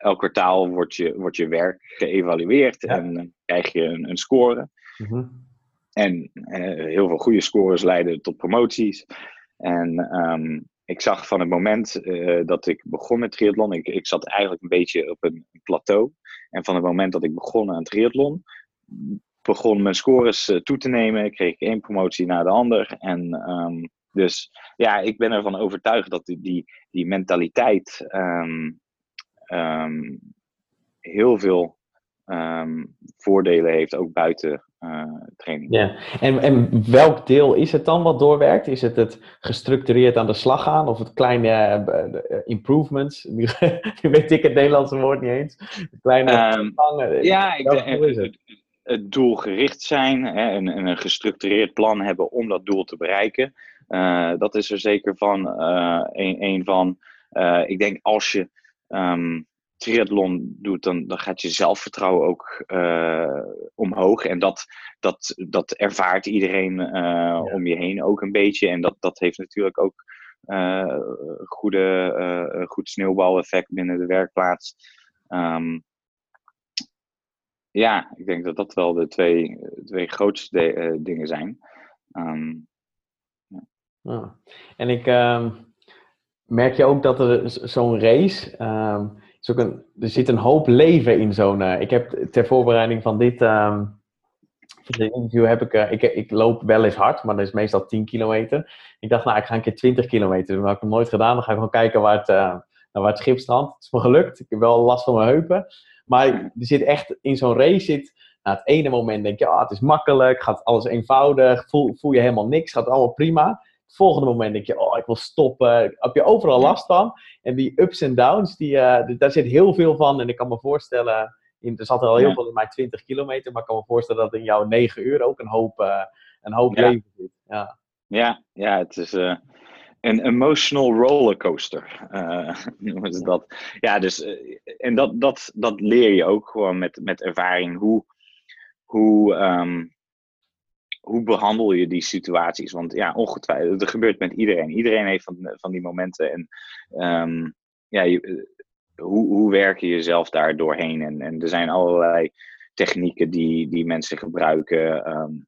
elk kwartaal wordt je, wordt je werk geëvalueerd ja. en krijg je een, een score. Mm -hmm. En heel veel goede scores leiden tot promoties. En ik zag van het moment eh, dat ik begon met triathlon, ik, ik zat eigenlijk een beetje op een plateau. En van het moment dat ik begon aan triathlon, begon mijn scores uh, toe te nemen. Kreeg ik één promotie na de ander. En ehm, dus ja, ik ben ervan overtuigd dat die, die, mentaliteit ehm, ehm, heel veel voordelen heeft, ook buiten training. Ja, en, en welk deel is het dan wat doorwerkt? Is het het gestructureerd aan de slag gaan of het kleine uh, improvements? Nu, weet ik het Nederlandse woord niet eens. Kleine um, ja, ik denk, het? het? het doelgericht zijn hè, en, en, een gestructureerd plan hebben om dat doel te bereiken. Uh, dat is er zeker van een, een, van. ik denk als je um, triathlon doet, dan, dan gaat je zelfvertrouwen ook uh, omhoog. En dat, dat, dat ervaart iedereen uh, om je heen ook een beetje. En dat, dat heeft natuurlijk ook uh, goede, goed sneeuwbaleffect binnen de werkplaats. Um, ja, ik denk dat dat wel de twee, twee grootste de, dingen zijn. Um, ja. Ah. En ik um, merk je ook dat er zo'n race is er zit een hoop leven in zo'n. Uh, ik heb ter voorbereiding van dit, dit interview heb ik, uh, ik, ik loop wel eens hard, maar dat is meestal 10 kilometer. Ik dacht, nou, ik ga een keer 20 kilometer. Dat heb ik nog nooit gedaan. Dan ga ik gewoon kijken waar het, uh, naar waar het schip strandt. Het is me gelukt. Ik heb wel last van mijn heupen. Maar er zit echt in zo'n race zit. Nou, het ene moment denk je, ah, het is makkelijk, gaat alles eenvoudig, voel, voel je helemaal niks, gaat allemaal prima volgende moment denk je, oh, ik wil stoppen. Heb je overal last van. En die ups en downs, die, uh, daar zit heel veel van. En ik kan me voorstellen, in, er zat er al heel veel in mijn 20 kilometer, maar ik kan me voorstellen dat in jouw 9 uur ook een hoop, uh, een hoop leven zit. Ja. Ja, ja, het is uh, een emotional rollercoaster, noemen ze dat. Ja, dus, en dat, dat, dat leer je ook gewoon met, met ervaring, hoe, hoe, um, hoe behandel je die situaties? Want ja, ongetwijfeld, dat gebeurt met iedereen. Iedereen heeft van, van die momenten. En um, ja, je, eh, hoe, hoe werk je jezelf daar doorheen? En, en er zijn allerlei technieken die, die mensen gebruiken. Um,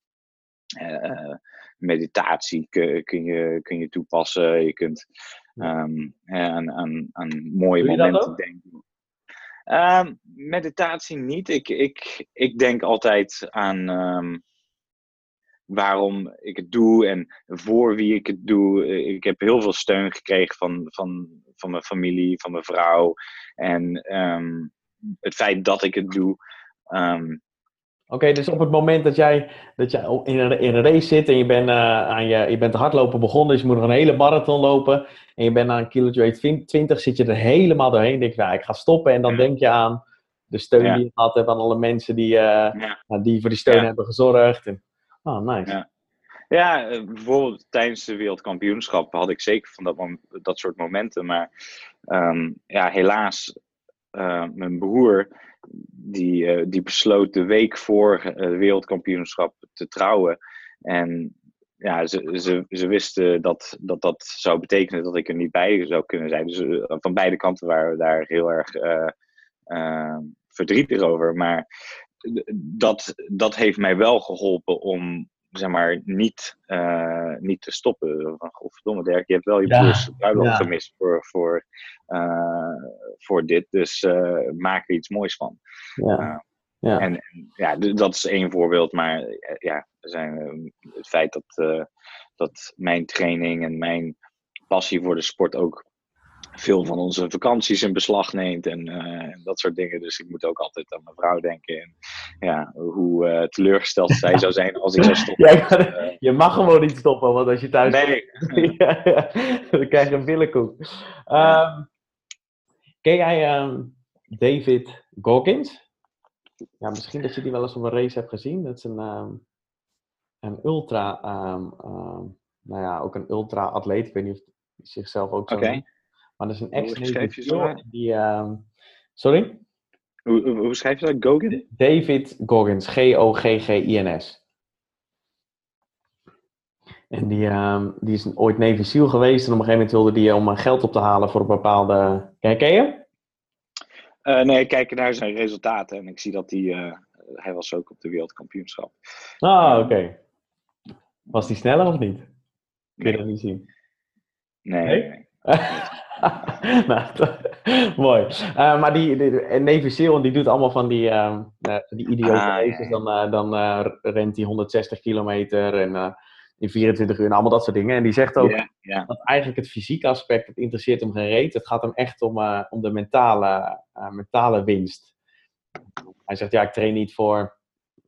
uh, meditatie kun, kun, je, kun je toepassen. Je kunt um, aan, aan, aan mooie momenten denken. Meditatie niet. Ik, ik, ik denk altijd aan waarom ik het doe en voor wie ik het doe. Ik heb heel veel steun gekregen van, van, van mijn familie, van mijn vrouw. En um, het feit dat ik het doe. Um, Oké, dus op het moment dat jij, dat jij in, een, in een race zit en je bent, uh, aan je, je bent hardlopen begonnen, dus je moet nog een hele marathon lopen en je bent aan een kilometer 20, zit je er helemaal doorheen. Denk je, nou, ik ga stoppen en dan denk je aan de steun die je gehad hebt, aan alle mensen die, uh, ja. Die voor die steun hebben gezorgd. En, Oh, nice. Ja. Ja, eh, bijvoorbeeld tijdens de wereldkampioenschap had ik zeker van dat, dat soort momenten. Maar um, ja, helaas, uh, mijn broer, die, uh, die besloot de week voor het wereldkampioenschap te trouwen. En ja, ze, ze, ze wisten dat, dat dat zou betekenen dat ik er niet bij zou kunnen zijn. Dus van beide kanten waren we daar heel erg verdrietig over. Maar dat, dat heeft mij wel geholpen om zeg maar, niet, uh, niet te stoppen. Van, godverdomme Dirk, je hebt wel je ja, broers bruiloft ja. gemist voor, voor, uh, voor dit. Dus uh, maak er iets moois van. Ja. ja. En, en, ja, dat is één voorbeeld. Maar ja, zijn, het feit dat, dat mijn training en mijn passie voor de sport ook veel van onze vakanties in beslag neemt en, uh, dat soort dingen. Dus ik moet ook altijd aan mijn vrouw denken. En ja, hoe uh, teleurgesteld zij zou zijn als ik zou stoppen. Ja, uh, je mag gewoon niet stoppen, want als je thuis nee. ja, ja, dan krijg je een billenkoek. Um, ken jij um, David Goggins? Ja, misschien dat je die wel eens op een race hebt gezien. Dat is een, um, een ultra, nou ja, ook een ultra-atleet. Ik weet niet of hij zichzelf ook zo okay. Maar dat is een ex-Navy die... Uh, sorry? Hoe, hoe, schrijf je dat? Goggins? David Goggins. G-O-G-G-I-N-S. En die, uh, die is ooit Navy SEAL geweest. En op een gegeven moment wilde die om geld op te halen voor een bepaalde... Ken je uh, nee, ik kijk naar zijn resultaten. En ik zie dat hij... Uh, hij was ook op de wereldkampioenschap. Ah, oké. Okay. Was hij sneller of niet? Kun je dat niet zien? Nee. nee? nou, mooi. Uh, maar die, die Navy SEAL, die doet allemaal van die, uh, die idiote ah, races. Dan, uh, dan rent hij 160 kilometer en in 24 uur en allemaal dat soort dingen. En die zegt ook yeah, yeah. dat eigenlijk het fysieke aspect, het interesseert hem geen reet. Het gaat hem echt om, om de mentale, mentale winst. Hij zegt, ja, ik train niet voor,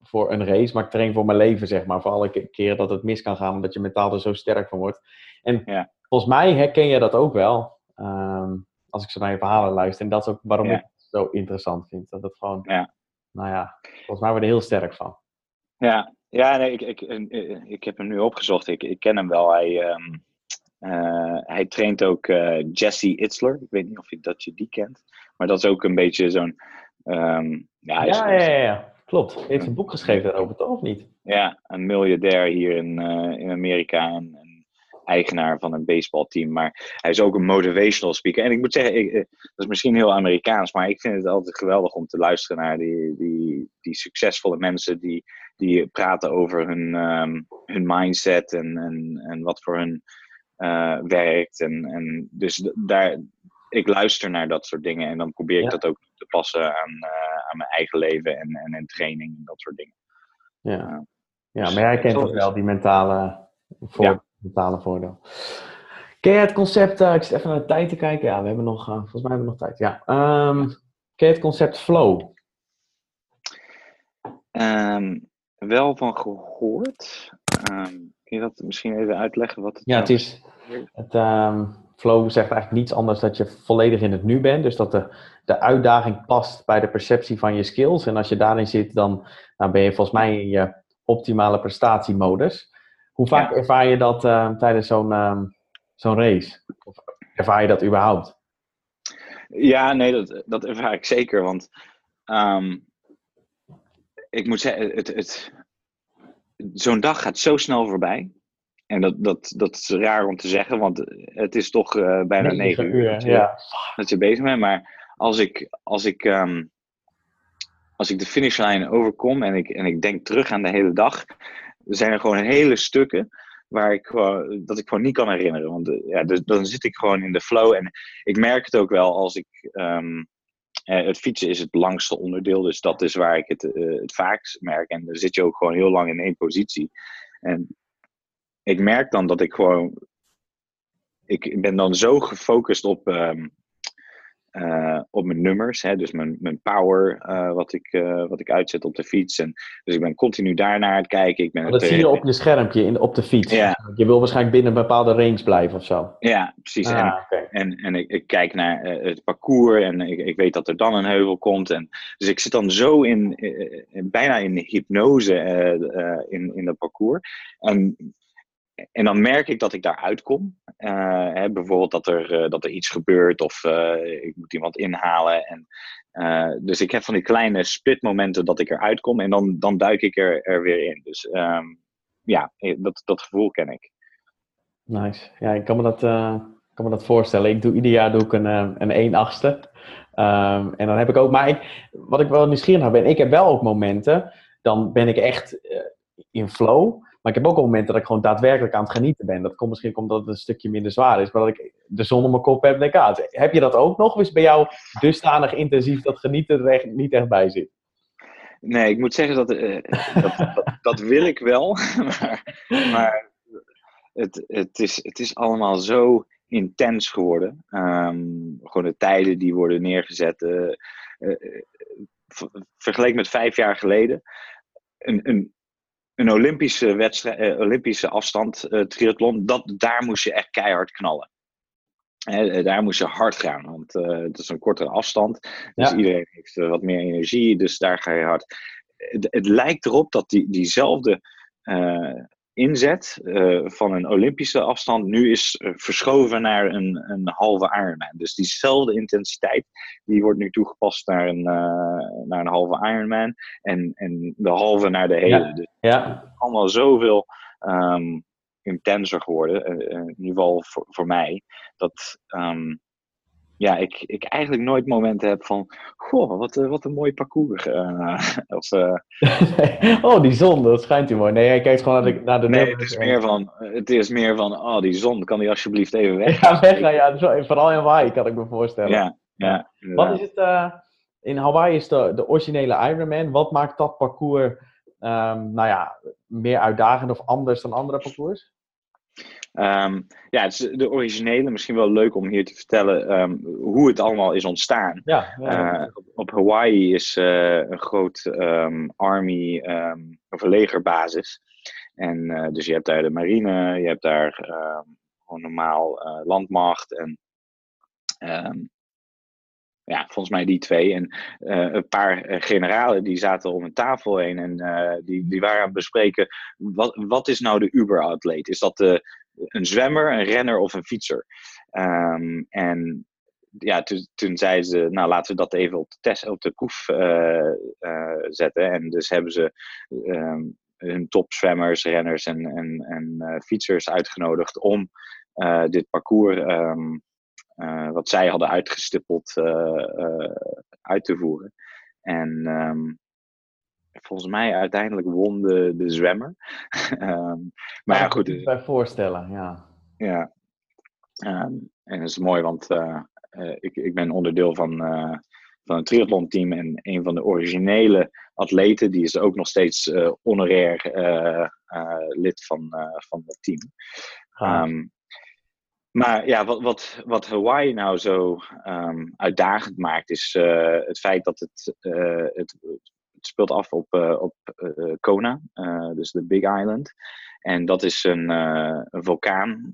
voor een race, maar ik train voor mijn leven, zeg maar. Voor alle keren dat het mis kan gaan, omdat je mentaal er zo sterk van wordt. En yeah. Volgens mij herken je dat ook wel. Um, als ik zo naar je verhalen luister. En dat is ook waarom ik het zo interessant vind. Dat het gewoon, ja. nou ja, volgens mij word je er heel sterk van. Ja, ja nee, ik, ik, ik, ik heb hem nu opgezocht. Ik, ik ken hem wel. Hij, um, uh, hij traint ook uh, Jesse Itzler. Ik weet niet of je, dat je die kent. Maar dat is ook een beetje zo'n... Um, ja, ja, ja, ja, klopt. Hij heeft een boek geschreven daarover, toch? Of niet? Ja, een miljardair hier in, uh, in Amerika. En, eigenaar van een baseballteam. Maar hij is ook een motivational speaker. En ik moet zeggen, ik, eh, dat is misschien heel Amerikaans, maar ik vind het altijd geweldig om te luisteren naar die, die, die succesvolle mensen die, die praten over hun, um, hun mindset en, en, en wat voor hun uh, werkt. En, en dus daar, ik luister naar dat soort dingen en dan probeer ik dat ook te passen aan, uh, aan mijn eigen leven en, en, en training en dat soort dingen. Ja, ja maar jij kent ook wel die mentale voor, betalen voordeel. Ken je het concept, uh, ik zit even naar de tijd te kijken. Ja, we hebben nog, uh, volgens mij hebben we nog tijd. Ja. Um, ken je het concept flow? Um, wel van gehoord. Um, kun je dat misschien even uitleggen? Wat het ja, het is. Het, flow zegt eigenlijk niets anders dat je volledig in het nu bent. Dus dat de, de uitdaging past bij de perceptie van je skills. En als je daarin zit, dan, dan ben je volgens mij in je optimale prestatiemodus. Hoe vaak ervaar je dat uh, tijdens zo'n uh, zo'n race? Of ervaar je dat überhaupt? Ja, nee, dat, dat ervaar ik zeker. Want um, ik moet zeggen, het, het, zo'n dag gaat zo snel voorbij. En dat, dat, dat is raar om te zeggen, want het is toch uh, bijna negen uur, uur dat, je, ja. dat je bezig bent. Maar als ik, als ik, um, als ik de finishlijn overkom en ik, en ik denk terug aan de hele dag, er zijn gewoon hele stukken waar ik dat ik gewoon niet kan herinneren. Want eh, ja, dus, dan zit ik gewoon in de flow. En ik merk het ook wel als ik. Um, het fietsen is het langste onderdeel, dus dat is waar ik het, uh, het vaakst merk. En dan zit je ook gewoon heel lang in één positie. En ik merk dan dat ik gewoon. Ik ben dan zo gefocust op. Um, uh, op mijn nummers, hè, dus mijn, mijn power, uh, wat, ik, uh, wat ik uitzet op de fiets. En, dus ik ben continu daarnaar aan het kijken. Ik ben oh, dat zie je op je schermpje in, op de fiets. Ja. Je wil waarschijnlijk binnen een bepaalde range blijven of zo. Ja, precies. Ah, en okay. en, en ik, ik, kijk naar het parcours en ik, ik weet dat er dan een heuvel komt. En, dus ik zit dan zo in, bijna in hypnose in, in dat parcours. En en dan merk ik dat ik daar uitkom. Uh, hè, bijvoorbeeld dat er, uh, dat er iets gebeurt of uh, ik moet iemand inhalen. En, dus ik heb van die kleine splitmomenten dat ik eruit kom en dan, dan duik ik er, er weer in. Dus um, ja, dat, dat gevoel ken ik. Nice. Ja, ik kan me dat, kan me dat voorstellen. Ik doe ieder jaar doe ik een, een 1 achtste. Um, en dan heb ik ook, maar ik, wat ik wel nieuwsgierig naar ben, ik heb wel ook momenten, dan ben ik echt in flow. Maar ik heb ook al momenten dat ik gewoon daadwerkelijk aan het genieten ben. Dat komt misschien omdat het een stukje minder zwaar is, maar dat ik de zon op mijn kop heb. Heb je dat ook nog? Of is bij jou dusdanig intensief dat genieten er niet echt bij zit? Nee, ik moet zeggen dat, uh, dat, dat, wil ik wel. maar, maar het, het, is, het is allemaal zo intens geworden. Um, gewoon de tijden die worden neergezet. Uh, uh, vergeleken met vijf jaar geleden. Een, een, een Olympische, wedstrijd, eh, Olympische afstand, uh, triathlon, dat, daar moest je echt keihard knallen. He, daar moest je hard gaan, want uh, het is een kortere afstand. Dus iedereen heeft wat meer energie, dus daar ga je hard. Het, het lijkt erop dat die, diezelfde inzet uh, van een Olympische afstand nu is uh, verschoven naar een, een halve Ironman. Dus diezelfde intensiteit die wordt nu toegepast naar een, uh, naar een halve Ironman en, en de halve naar de hele. Ja. Dus ja. allemaal zoveel um, intenser geworden, in ieder geval voor, voor mij, dat, um, ja, ik, ik eigenlijk nooit momenten heb van, goh, wat, eh, wat een mooi parcours. Uh, of, uh... oh, die zon, dat schijnt u mooi. Nee, hij kijkt gewoon naar de, naar de Nee, het is, meer van, het is meer van, oh, die zon, kan die alsjeblieft even weg? Ja, weg, ja, vooral in Hawaii kan ik me voorstellen. Ja, ja. Wat is het, in Hawaii is de, de originele Ironman. Wat maakt dat parcours, um, nou ja, meer uitdagend of anders dan andere parcours? Um, ja, het is de originele. Misschien wel leuk om hier te vertellen um, hoe het allemaal is ontstaan. Ja, ja. Uh, op Hawaii is uh, een groot um, army of een legerbasis. En uh, dus je hebt daar de marine, je hebt daar gewoon normaal landmacht en ja, volgens mij die twee. En uh, een paar generalen die zaten om een tafel heen en uh, die, die waren aan het bespreken. Wat, wat is nou de Uber-atleet? Is dat de, een zwemmer, een renner of een fietser? Um, en ja, toen, toen zeiden ze, nou laten we dat even op de, test, op de proef zetten. En dus hebben ze um, hun topzwemmers, renners en, en, en fietsers uitgenodigd om dit parcours. Uh, wat zij hadden uitgestippeld uh, uh, uit te voeren. En um, volgens mij uiteindelijk won de, de zwemmer. um, maar ja, goed. Ik bij voorstellen, ja. Ja. Um, en dat is mooi, want ik, ik ben onderdeel van, van een triathlon team en een van de originele atleten, die is ook nog steeds honorair lid van, van het team. Um, maar ja, wat, wat, wat Hawaii nou zo um, uitdagend maakt, is uh, het feit dat het, uh, het, het, speelt af op, uh, op Kona, dus de Big Island. En dat is een, een vulkaan,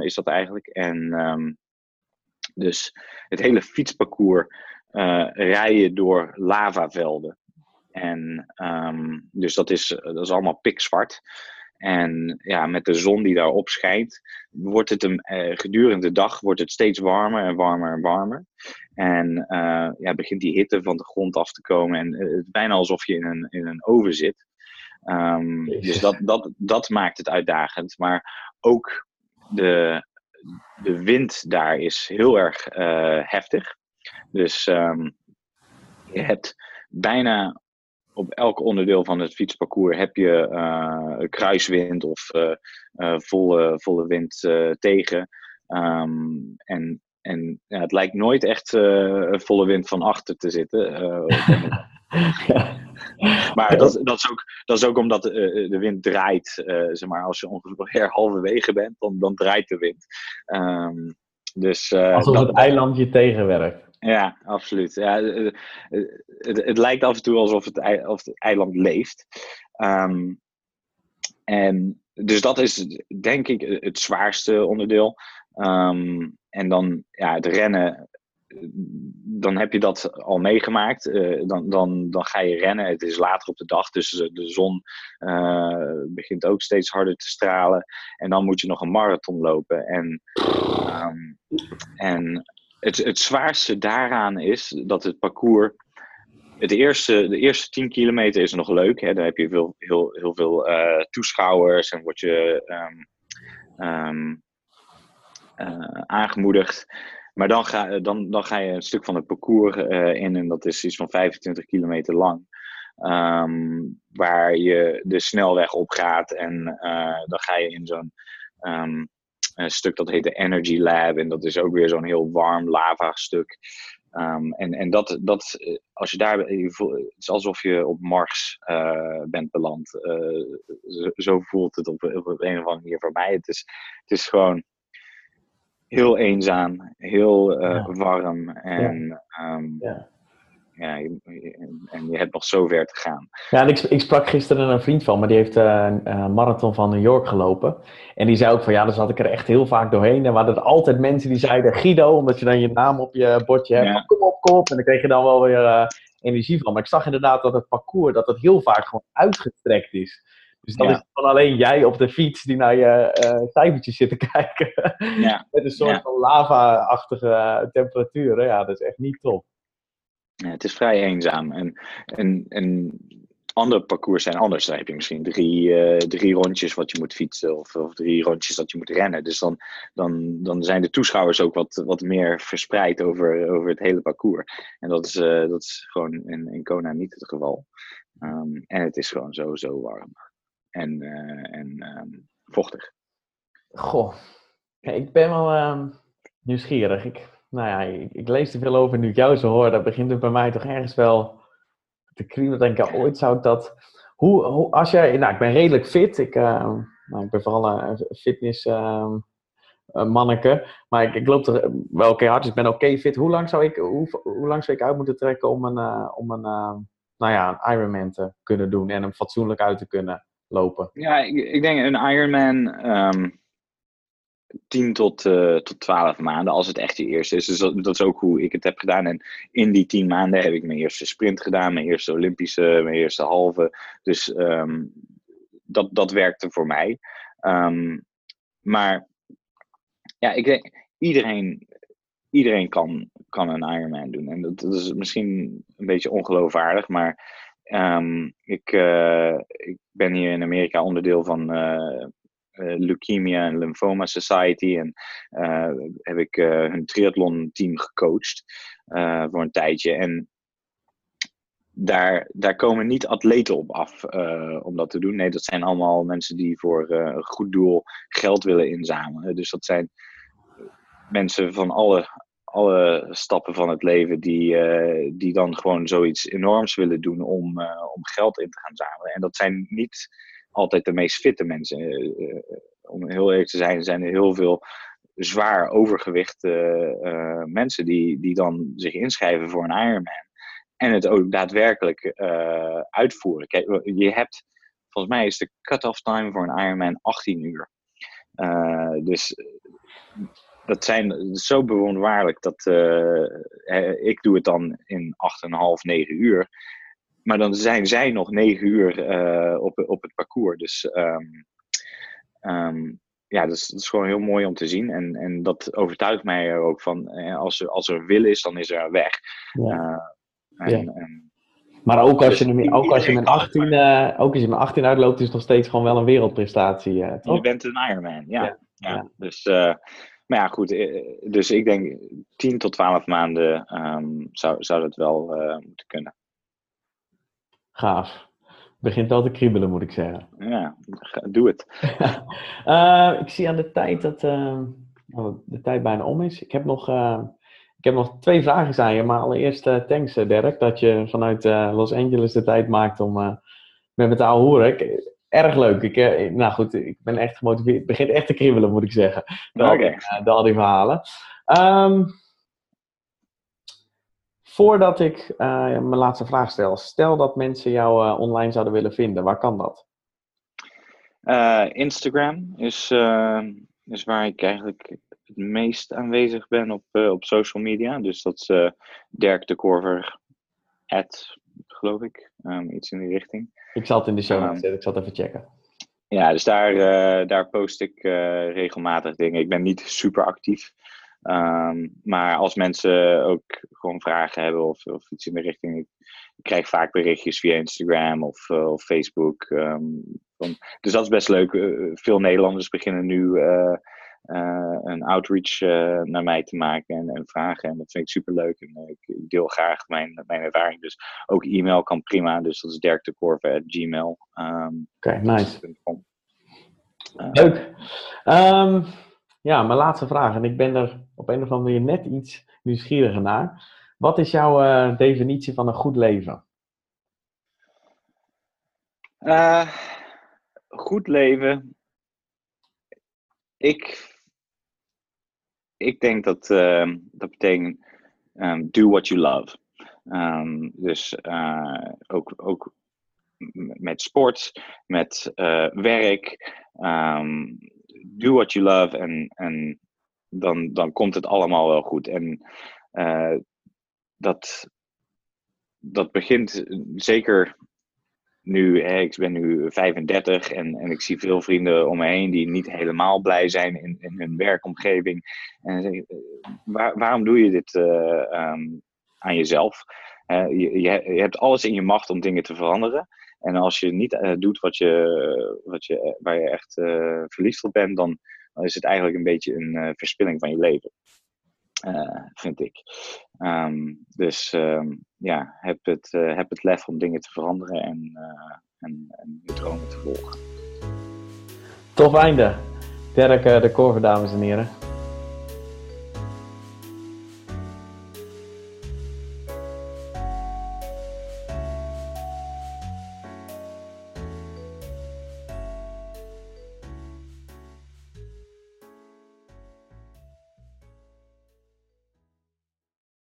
is dat eigenlijk. En um, dus het hele fietsparcours rijden door lavavelden. En um, dus dat is, dat is allemaal pikzwart. En ja, met de zon die daarop schijnt, wordt het een, uh, gedurende de dag wordt het steeds warmer en warmer en warmer. En uh, ja, begint die hitte van de grond af te komen. En uh, het is bijna alsof je in een, in een oven zit. Um, dus dat, dat, dat maakt het uitdagend. Maar ook de, de wind daar is heel erg heftig. Dus um, je hebt bijna op elk onderdeel van het fietsparcours heb je uh, kruiswind of uh, uh, volle, volle wind tegen. Um, en en ja, het lijkt nooit echt volle wind van achter te zitten. Maar dat, dat, is ook, dat is ook omdat de, de wind draait. zeg maar, als je ongeveer halverwege bent, dan, dan draait de wind. Um, dus, Alsof dat, het eiland je tegenwerkt. Ja, absoluut. Ja, het, het, het, lijkt af en toe alsof het, eiland leeft. Um, en dus dat is denk ik het zwaarste onderdeel. Um, en dan ja, het rennen, dan heb je dat al meegemaakt. Uh, dan, dan, dan ga je rennen. Het is later op de dag, dus de zon begint ook steeds harder te stralen. En dan moet je nog een marathon lopen. En, um, en het, het zwaarste daaraan is dat het parcours. Het eerste, de eerste 10 kilometer is nog leuk. Hè? Dan heb je veel, heel, heel veel uh, toeschouwers en word je um, um, uh, aangemoedigd. Maar dan ga, dan, dan ga je een stuk van het parcours uh, in en dat is iets van 25 kilometer lang. Um, waar je de snelweg op gaat en dan ga je in zo'n een stuk dat heet de Energy Lab. En dat is ook weer zo'n heel warm lava stuk. Um, en en dat, dat, eh, als je daar, je voelt, het is alsof je op Mars uh, bent beland. Uh, zo, zo, voelt het op, op een of andere manier voor mij. Het is, het is gewoon heel eenzaam, heel uh, ja. warm. En ja. Um, ja ja, en je hebt nog zo ver te gaan. Ja, ik, ik sprak gisteren een vriend van me, die heeft een marathon van New York gelopen. En die zei ook van, ja, dan zat ik er echt heel vaak doorheen. En we hadden altijd mensen die zeiden, Guido, omdat je dan je naam op je bordje hebt. Ja. Kom op, kom op. En dan kreeg je dan wel weer uh, energie van. Maar ik zag inderdaad dat het parcours, dat het heel vaak gewoon uitgestrekt is. Dus dan ja. is het dan alleen jij op de fiets die naar je uh, cijfertjes zit te kijken. Ja. Met een soort van lava-achtige temperaturen. Ja, dat is echt niet top. Het is vrij eenzaam. En, en, en andere parcours zijn anders. Dan heb je misschien drie, eh, drie rondjes wat je moet fietsen of, of, drie rondjes dat je moet rennen. Dus dan, dan, dan zijn de toeschouwers ook wat, wat meer verspreid over, over het hele parcours. En dat is, uh, dat is gewoon in, in Kona niet het geval. Um, en het is gewoon zo, warm. En, uh, en um, vochtig. Goh, ik ben wel uh, nieuwsgierig. Ik, nou ja, ik, lees er veel over nu ik jou zo hoor. Dat begint het bij mij toch ergens wel te kriebelen. Denk ik, ooit zou ik dat... Hoe, als jij... Nou, ik ben redelijk fit. Ik, uh, nou, ik ben vooral een fitness uh, manneke. Maar ik, ik loop er wel oké hard, dus ik ben oké fit. Hoe lang, zou ik, hoe, hoe lang zou ik uit moeten trekken om een, uh, om een, nou ja, een Ironman te kunnen doen en hem fatsoenlijk uit te kunnen lopen? Ja, ik, ik denk een Ironman... Um 10 tot, uh, tot 12 maanden, als het echt je eerste is. Dus dat, is ook hoe ik het heb gedaan. En in die 10 maanden heb ik mijn eerste sprint gedaan, mijn eerste Olympische, mijn eerste halve. Dus um, dat, dat werkte voor mij. Um, maar ja, ik denk, iedereen, iedereen kan, kan een Ironman doen. En dat, is misschien een beetje ongeloofwaardig, maar um, ik, uh, ik ben hier in Amerika onderdeel van. Uh, Leukemia en Lymphoma Society. En uh, heb ik uh, hun triathlon team gecoacht voor een tijdje. En daar, daar komen niet atleten op af om dat te doen. Nee, dat zijn allemaal mensen die voor een goed doel geld willen inzamelen. Dus dat zijn mensen van alle, alle stappen van het leven die, die dan gewoon zoiets enorms willen doen om, om geld in te gaan zamelen. En dat zijn niet altijd de meest fitte mensen. Uh, om heel eerlijk te zijn, zijn er heel veel zwaar overgewichte uh, mensen die, die dan zich inschrijven voor een Ironman. En het ook daadwerkelijk uitvoeren. Kijk, je hebt, volgens mij is de cut-off time voor een Ironman 18 uur. dus dat zijn zo bewonderwaarlijk dat ik doe het dan in 8,5, 9 uur maar dan zijn zij nog negen uur uh, op, op het parcours. Dus um, um, ja, dat is, dat is, gewoon heel mooi om te zien. En, en dat overtuigt mij er ook van, eh, als er, als er wil is, dan is er weg. Ja. Uh, en, ja. en, maar ook als je, dus ook als je met 18, uh, ook als je met 18 uitloopt, is het nog steeds gewoon wel een wereldprestatie. Uh, je bent een Ironman, ja. ja. ja. Dus, maar ja, goed. Dus ik denk 10 tot 12 maanden um, zou, zou dat wel moeten kunnen. Gaaf. Begint al te kriebelen, moet ik zeggen. Ja, doe het. uh, ik zie aan de tijd dat uh, de tijd bijna om is. Ik heb nog, uh, ik heb nog twee vragen aan je. Maar allereerst thanks, Dirk, dat je vanuit Los Angeles de tijd maakt om met me te horen. Erg leuk. Ik, nou goed, ik ben echt gemotiveerd. Het begint echt te kriebelen, moet ik zeggen. Okay. al die verhalen. Um, Voordat ik uh, mijn laatste vraag stel, stel dat mensen jou uh, online zouden willen vinden, waar kan dat? Uh, Instagram is, is waar ik eigenlijk het meest aanwezig ben op, op social media. Dus dat is Dirk de Korver, at, geloof ik, um, iets in die richting. Ik zal het in de show um, zetten, ik zal het even checken. Ja, dus daar, daar post ik regelmatig dingen. Ik ben niet super actief. Um, maar als mensen ook gewoon vragen hebben of, of iets in de richting. Ik, ik krijg vaak berichtjes via Instagram of, uh, of Facebook. Um, van, dus dat is best leuk. Uh, veel Nederlanders beginnen nu uh, een outreach naar mij te maken en, en, vragen. En dat vind ik super leuk. En ik, ik, deel graag mijn, mijn ervaring. Dus ook e-mail kan prima. Dus dat is dirkdekorver.gmail. Um, Oké, okay, nice. leuk. Ja, mijn laatste vraag. En ik ben er op een of andere manier net iets nieuwsgieriger naar. Wat is jouw uh, definitie van een goed leven? Uh, goed leven. Ik, ik denk dat uh, dat betekent um, do what you love. Um, dus ook, ook met sport, met werk. Um, do what you love en, en dan, dan komt het allemaal wel goed. En uh, dat, dat begint zeker nu, ik ben nu 35 en, en ik zie veel vrienden om me heen die niet helemaal blij zijn in, in hun werkomgeving. En zeg, eh, waar, waarom doe je dit uh, um, aan jezelf? Je, je, je, hebt alles in je macht om dingen te veranderen. En als je niet doet wat je, wat je, waar je echt verliefd op bent, dan, dan, is het eigenlijk een beetje een verspilling van je leven. vind ik. Ehm, dus ehm, ja, heb het, heb het lef om dingen te veranderen en, en, en je dromen te volgen. Tof einde. Dirk de Korver, dames en heren.